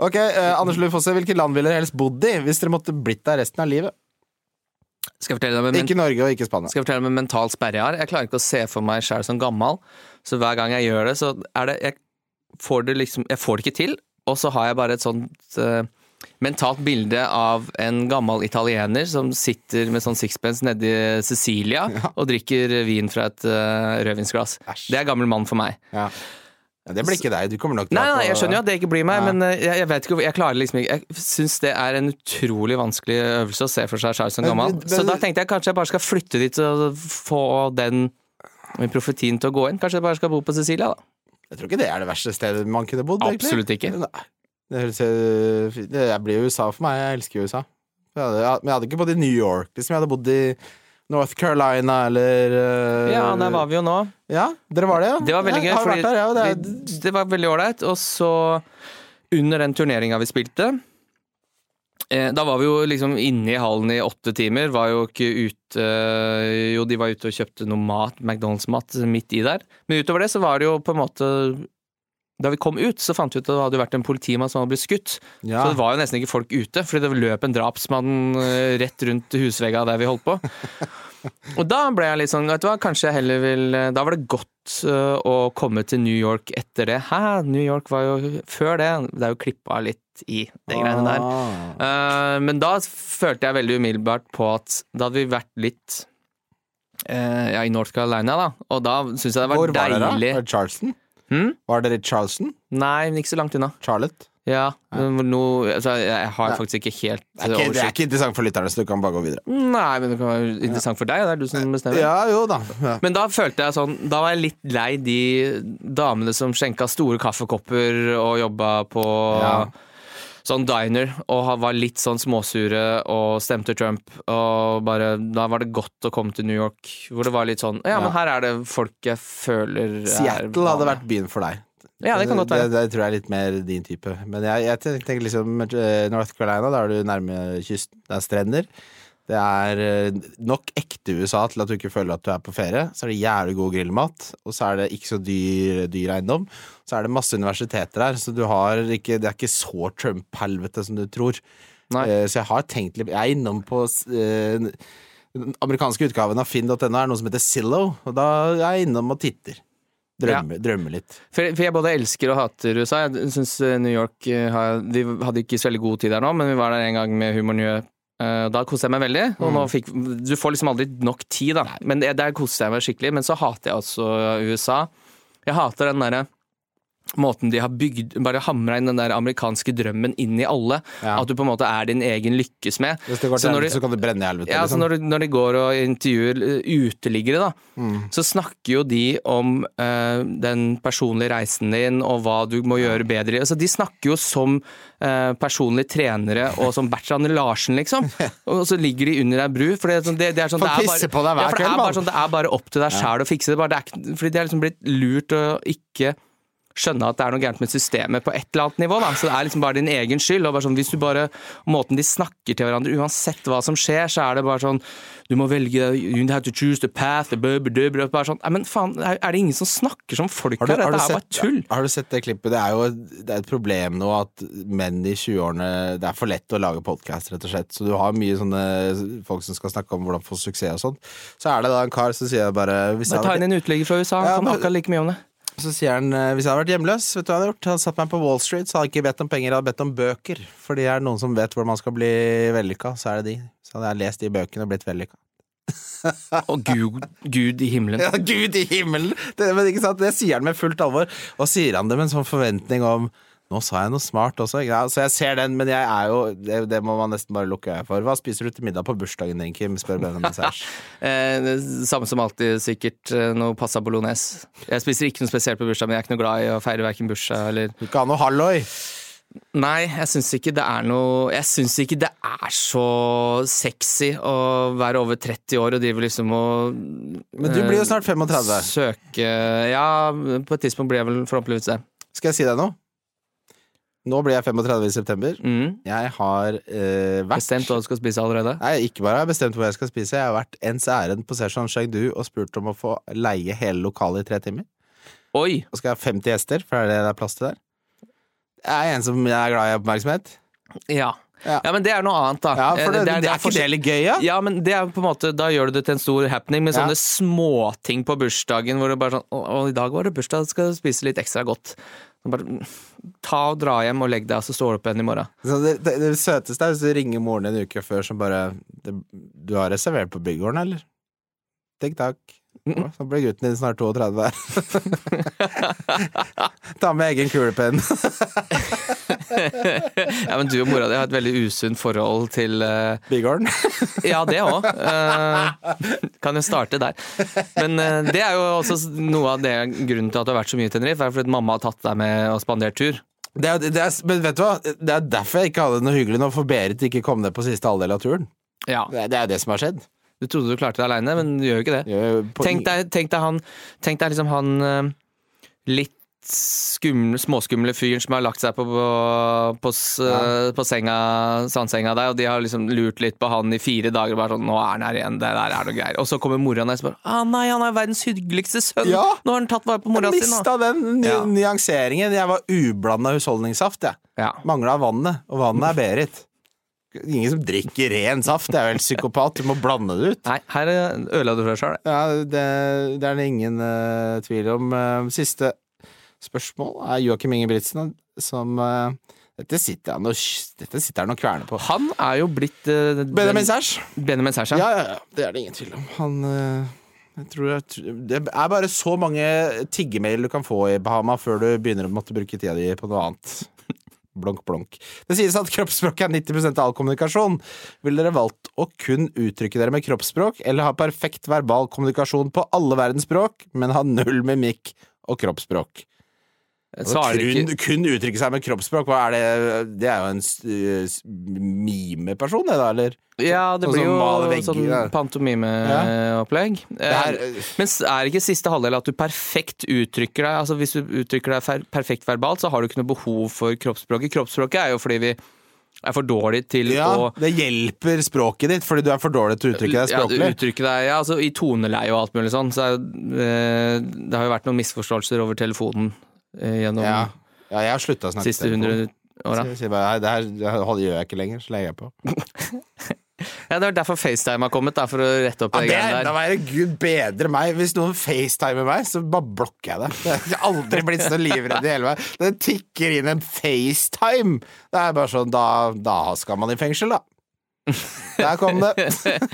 Ok, eh, Anders Lund Fosse, hvilke land ville dere helst bodd i hvis dere måtte blitt der resten av livet? Skal jeg fortelle deg en Ikke Norge og ikke Spania. Skal jeg fortelle om en mental sperre jeg har. Jeg klarer ikke å se for meg sjæl som gammal, så hver gang jeg gjør det, så er det Jeg får det liksom Jeg får det ikke til, og så har jeg bare et sånt eh, mentalt bilde av en gammel italiener som sitter med sånn sixpence nedi Sicilia [LAUGHS] ja. og drikker vin fra et uh, rødvinsglass. Æsj. Det er gammel mann for meg. Ja. Det blir ikke deg. Du kommer nok til Nei, nei, jeg skjønner jo at det ikke blir meg, Ja. men eh, jeg, jeg vet ikke Jeg klarer liksom ikke Jeg syns det er en utrolig vanskelig øvelse å se for seg Charles som gammel. men- Så da tenkte jeg kanskje jeg bare skal flytte dit og få den profetien til å gå inn. Kanskje jeg bare skal bo på Sicilia, da. Jeg tror ikke det er det verste stedet man kunne bodd. egentlig. Absolutt ikke. Nei. Jeg blir USA for meg. Jeg elsker USA. Jeg hadde, jeg, men jeg hadde ikke bodd i New York. Liksom. Jeg hadde bodd i North Carolina eller uh, Ja, der var vi jo nå. Ja, dere var det, ja? Det var veldig gøy, der, ja, det er, vi- det var veldig ålreit. Og så, under den turneringa vi spilte eh, da var vi jo liksom inne i hallen i åtte timer. Var jo ikke ute Jo, de var ute og kjøpte noe mat, McDonald's-mat, midt i der. Men utover det så var det jo på en måte Da vi kom ut, så fant vi ut at det hadde vært en politimann som hadde blitt skutt. ja. Så det var jo nesten ikke folk ute, fordi det løp en drapsmann eh, rett rundt husvegga der vi holdt på. [LAUGHS] Og da ble jeg litt sånn, vet du hva, kanskje jeg heller vil eh, Da var det godt eh, å komme til New York etter det. Hæ, New York var jo før det. Det er jo klippa litt i de greiene der. Ah. Men da følte jeg veldig umiddelbart på at da hadde vi vært litt ja, i North Carolina, da. Og da syns jeg det var Hvor var deilig det Charleston? Hm? Var dere i Charleston? Nei, men ikke så langt unna. Charlotte? Ja, noe, altså, jeg har faktisk ikke helt Det er ikke, det er ikke interessant for lytterne, så du kan bare gå videre. Nei, men det kan være interessant for deg, det er du som bestemmer. Ja, jo da. Ja. Men da følte jeg sånn Da var jeg litt lei de damene som skjenka store kaffekopper og jobba på Ja. Sånn diner og var litt sånn småsure og stemte Trump. Og bare Da var det godt å komme til New York, hvor det var litt sånn Ja, men her er det folk jeg føler er Seattle hadde vært byen for deg. Ja, det kan godt. Det, det tror jeg er litt mer din type. Men jeg, jeg tenker tenker liksom eh, North Carolina, da er du nærme kysten. Det er strender. Det er eh, nok ekte USA til at du ikke føler at du er på ferie. Så er det jævlig god grillmat, og så er det ikke så dyr, dyr eiendom. Så er det masse universiteter her, så du har ikke, det er ikke så Trump-helvete som du tror. Nei. Eh, Så jeg har tenkt litt Jeg er innom på eh, den amerikanske utgaven av finn.no er noe som heter Zillow, og da er jeg innom og titter. Drømmer, drømme, litt. For, for jeg både elsker og hater USA. Jeg syns New York har, Vi hadde ikke så veldig god tid der nå, men vi var der en gang med Humor Njø. Eh, Da koser jeg meg veldig. Og nå fikk, du får liksom aldri nok tid, da. Men det, der koser jeg meg skikkelig. Men så hater jeg også USA. Jeg hater den derre måten de har bygd Bare hamra inn den der amerikanske drømmen inn i alle. Ja. At du på en måte er din egen lykkes med. Hvis det går til når helvete, så kan du brenne i helvete. Ja, liksom. når, de, når de går og intervjuer eh, uteliggere, da, Mm. så snakker jo de om eh, den personlige reisen din og hva du må gjøre bedre. Altså, de snakker jo som eh, personlige trenere og som Bertrand Larsen, liksom. [LAUGHS] Og så ligger de under ei bru. For det, sånn- det, det er sånn det er bare, ja, for det er bare mann. sånn, det er bare opp til deg sjæl å fikse det. Bare, det er, fordi de er liksom blitt lurt å ikke skjønne at det er noe gærent med systemet på et eller annet nivå. Da. Så det er liksom bare din egen skyld. Og bare sånn, hvis du bare, Måten de snakker til hverandre, uansett hva som skjer, så er det bare sånn Du må velge You have to choose the path. The bub, blah, blah. Bare sånn, men faen, er det ingen som snakker som folk her? Dette er bare tull. har du sett det klippet? Det er jo det er et problem nå at menn i 20-årene Det er for lett å lage podkast, rett og slett. Så du har mye sånne folk som skal snakke om hvordan få suksess og sånt. Så er det da en kar som sier bare hvis ta inn en uteligger fra USA, han Ja, kan akkurat like mye om det. Så sier han eh, hvis jeg hadde vært hjemløs, vet du hva jeg hadde gjort? Jeg hadde satt meg på Wall Street, så hadde jeg ikke bedt om penger, jeg hadde bedt om bøker. Fordi er det noen som vet hvordan man skal bli vellykka, så er det de. Så hadde jeg lest de bøkene og blitt vellykka. [LAUGHS] Og Gud, Gud i himmelen. [LAUGHS] Ja, Gud i himmelen! Det, men ikke sant? det sier han med fullt alvor. Og sier han det med en sånn forventning om nå sa jeg noe smart også. Ja, så jeg ser den, men jeg er jo Det, det må man nesten bare lukke øya for. Hva spiser du til middag på bursdagen din, Kim? spør Benjamin [LAUGHS] Sæsj. Eh, samme som alltid, sikkert eh, noe pasta bolognese. Jeg spiser ikke noe spesielt på bursdag, men jeg er ikke noe glad i å feire verken bursdag eller Du kan ha noe halloi! Nei, jeg syns ikke det er noe Jeg syns ikke det er så sexy å være over 30 år og drive liksom og Men du blir jo snart 35. Søke Ja, på et tidspunkt blir jeg vel forhåpentligvis det. Skal jeg si deg noe? Nå blir jeg 35 i september. Mm. Jeg har eh, vært Bestemt hva du skal spise allerede? Nei, ikke bare har jeg bestemt hvor jeg skal spise, jeg har vært ens ærend på Sersan Chengdu og spurt om å få leie hele lokalet i tre timer. Oi! Og skal jeg ha 50 gjester, for det er det det er plass til der. Jeg er en som jeg er glad i oppmerksomhet. Ja. Ja. ja, men det er noe annet, da. Ja, for det, Eh, det, er, ikke det litt gøy, ja? Ja, men det er på en måte, da gjør du det til en stor happening med Ja. sånne småting på bursdagen hvor det bare sånn å, i dag var det bursdag, skal du spise litt ekstra godt. Bare mm, ta og dra hjem og legg deg, og så står du opp igjen i morgen. Det, det, det søteste er hvis du ringer moren en uke før som bare det, 'Du har reservert på bygården, eller?' Tikk takk. Mm. Så blir gutten din snart 32. [LAUGHS] Ta med egen kulepenn. [LAUGHS] ja, men du og mora di har et veldig usunt forhold til uh... Bygården. Ja, det òg. kan jo starte der. Men uh, det er jo også noe av det grunnen til at du har vært så mye i Tenerife, er fordi mamma har tatt deg med og spandert tur. Det er, det er, men vet du hva? Det er derfor jeg ikke hadde det noe hyggelig nå, for Berit ikke kom ned på siste halvdel av turen. Ja. Det, det er jo det som har skjedd. Du trodde du klarte det aleine, men du gjør jo ikke det. Jeg- på- Tenk deg, tenk deg han Tenk deg liksom han eh, litt skumle, småskumle fyren som har lagt seg på, på, på, Ja. på senga, sandsenga der, og de har liksom lurt litt på han i fire dager. og Bare sånn, nå er han her igjen, det der er noe greier. Og så kommer mora hans og bare ah, nei, han er verdens hyggeligste sønn! Ja. Nå har han tatt vare på mora si! nå." mista den ny Ja. nyanseringen. Jeg var ublanda husholdningssaft, jeg. Ja. Mangla vannet, og vannet er Berit. Ingen som drikker ren saft. Det er helt psykopat. Du må blande det ut. Nei, her ødela du deg sjøl. Ja, det, det er det ingen uh, tvil om. Uh, siste spørsmål er Joakim Ingebrigtsen, som uh, dette, sitter han og, dette sitter han og kverner på. Han er jo blitt Benjamin Sæsj? Benjamin Sæsj, ja. Ja, ja. Det er det ingen tvil om. Han jeg tror jeg, Det er bare så mange tiggemail du kan få i Bahama før du begynner å måtte bruke tida di på noe annet. Blonk, blonk. Det sies at kroppsspråk er 90% av all kommunikasjon. Ville dere valgt å kun uttrykke dere med kroppsspråk, eller ha perfekt verbal kommunikasjon på alle verdens språk, men ha null mimikk og kroppsspråk? Kun, kun uttrykke seg med kroppsspråk, er det? Det er jo en s- mimeperson, det da, eller? Ja, det Sånn blir jo sånn ja. pantomimeopplegg. er- Eh, Men er ikke siste halvdel at du perfekt uttrykker deg Altså Hvis du uttrykker deg perfekt verbalt, så har du ikke noe behov for kroppsspråket. Kroppsspråket er jo fordi vi er for dårlig til Ja, å det hjelper språket ditt, fordi du er for dårlig til å uttrykke deg språklig. ja, du uttrykker deg ja, altså, i toneleie og alt mulig sånn. Så er, eh, det har jo vært noen misforståelser over telefonen gjennom Ja. ja, jeg har slutta å snakke siste hundre åra. Bare det her det gjør jeg ikke lenger, så legger jeg på. [LAUGHS] Ja, det er derfor FaceTime har kommet, da, for å rette opp Ja, det det greiene der. verre. Gud bedre meg. Hvis noen facetimer meg, så bare blokker jeg det. Jeg har aldri blitt så livredd i hele meg. Det tikker inn en FaceTime! Det er bare sånn, da, da skal man i fengsel, da. Der kom det.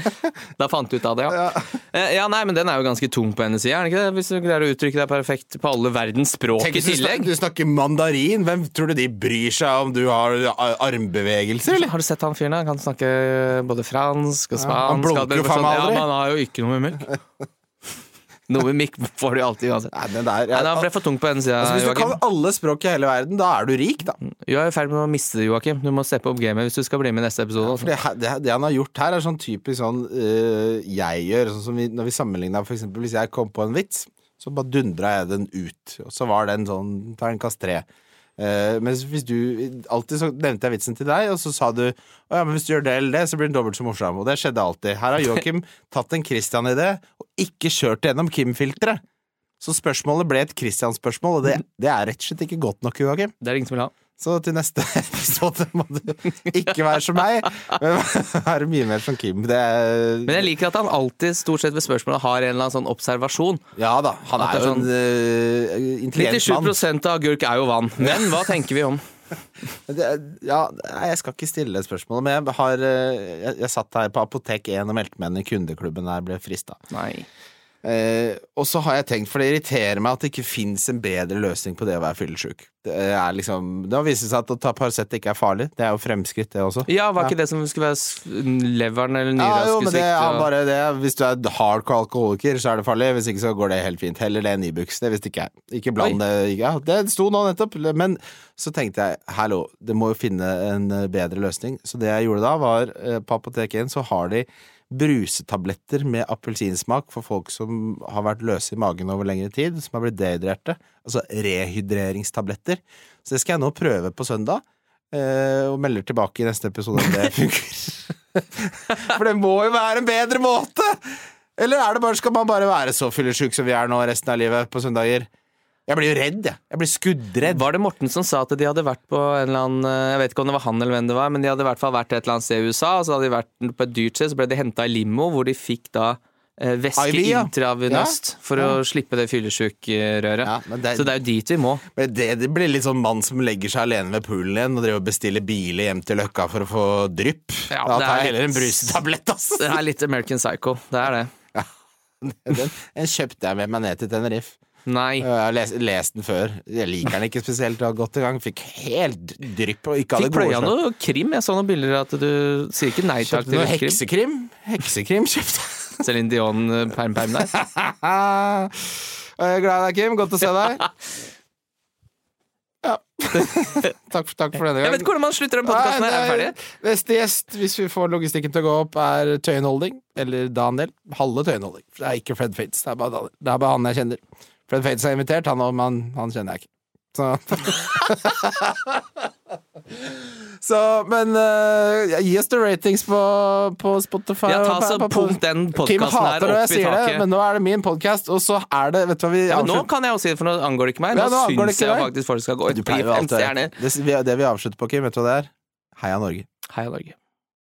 [LAUGHS] Da fant du ut av det, ja. Ja. Eh, Ja, nei, men den er jo ganske tung på hennes side, er den ikke det? Hvis du greier å uttrykke deg perfekt på alle verdens språk Tenk i tillegg. du snakker mandarin. Hvem tror du de bryr seg om du har armbevegelser, eller? Har du sett han fyren? da? Han kan snakke både fransk og spansk. Ja, han blunker jo faen meg sånn. aldri. Ja, men han har jo ikke noe mimikk. [LAUGHS] Noe mikk får du alltid uansett. Nei, den der, Nei, Den ble for tung på den sida, altså, hvis du Joakim. kan alle språk i hele verden, da er du rik, da. Du er i ferd med å miste det, Joakim. Du må steppe opp gamet hvis du skal bli med i neste episode. For Altså. det, det, det han har gjort her, er sånn typisk sånn øh, jeg gjør. Sånn som vi, når vi sammenligna eksempel hvis jeg kom på en vits, så bare dundra jeg den ut. Og så var den sånn terningkast tre. Eh, mens hvis du Alltid så nevnte jeg vitsen til deg, og så sa du ja, men hvis du gjør det eller det, så blir den dobbelt så morsom. Og det skjedde alltid. Her har [LAUGHS] Joakim tatt en Christian-idé og ikke kjørt det gjennom Kim-filteret. Så spørsmålet ble et Christian-spørsmål, og det, det er rett og slett ikke godt nok, Joakim. Det er det ingen som vil ha. Så til neste [LAUGHS] episode må du ikke være som meg, men være mye mer som Kim. Det er, Men jeg liker at han alltid, stort sett ved spørsmålet, har en eller annen sånn observasjon. Ja da, han er er jo en uh, intelligent mann. 97% av agurk er jo vann. Men hva tenker vi om? [LAUGHS] Ja, jeg skal ikke stille det spørsmålet, men jeg har øh, jeg, jeg satt her på Apotek 1 og meldte meg inn i kundeklubben der jeg ble frista. Nei. Eh, og så har jeg tenkt, for det irriterer meg at det ikke fins en bedre løsning på det å være fyllesyk. Det liksom Det har vist seg at å ta Paracet ikke er farlig. Det er jo fremskritt, det også. Ja, var ikke det som skulle være leveren eller nyra Ja, jo, men det er bare det. Hvis du er hardcore alkoholiker, så er det farlig. Hvis ikke, så går det helt fint. Heller det enn Ibux. Det visste ikke jeg. Ikke bland det. Ja, det sto nå nettopp. Men så tenkte jeg, hallo, det må jo finne en eh, bedre løsning. Så det jeg gjorde da, var eh, på Apoteket 1 så har de brusetabletter med appelsinsmak for folk som har vært løse i magen over lengre tid, som har blitt dehydrerte. Altså rehydreringstabletter. Så det skal jeg nå prøve på søndag, eh, og melder tilbake i neste episode om det funker. [LAUGHS] For det må jo være en bedre måte! Eller er det bare, skal man bare være så fyllesyk som vi er nå resten av livet på søndager? Jeg blir jo redd, jeg. Jeg blir skuddredd. Var det Morten som sa at de hadde vært på en eller annen Jeg vet ikke om det var han eller hvem det var, men de hadde i hvert fall vært et eller annet sted i USA, og så hadde de vært på et dyrt sted, så ble de henta i limo, hvor de fikk da eh, væske IV, ja. intravenøst for å slippe det fyllesjukrøret. Ja, Så det er jo dit vi må. men det, det blir litt sånn mann som legger seg alene ved poolen igjen og driver og bestiller biler hjem til Løkka for å få drypp. Ja, da det tar jeg heller en brusetablett, ass! [LAUGHS] Det er litt American Psycho. Det er det. [LAUGHS] Den, den kjøpte jeg med meg ned til Tenerife. Nei. Jeg har lest, lest den før. Jeg liker den ikke spesielt godt engang. Fikk helt drypp og ikke Fikk pløya noe krim. Jeg så noen bilder at du sier ikke nei takk til krim. heksekrim. Heksekrim kjøpte Céline Celine Dion eh, der. [LAUGHS] Jeg er glad i deg, Kim. Godt å se deg. [LAUGHS] Ja. [LAUGHS] takk, for, takk for denne Jeg vet ikke hvordan man slutter den podkasten. Er ferdig? Neste gjest, hvis vi får logistikken til å gå opp, er Tøyen Holding. Eller Daniel. Halve Tøyen Holding. Det er ikke Fred Fates. Det er bare, Daniel. Det er bare han jeg kjenner. Fred Fates er invitert, han, men han kjenner jeg ikke. Så, [LAUGHS] så Men uh, gi oss the ratings på, på Spotify. Ja, ta så pump den podkasten her opp i sier det, men nå er det min podkast, og så er det Vet du hva vi Ja, nå kan jeg jo si det, for nå angår det ikke meg. Ja, Nå, nå syns jeg faktisk folk skal gå ut det, vi- det vi avslutter på, Kim, vet du hva det er? Heia Norge. Heia Norge.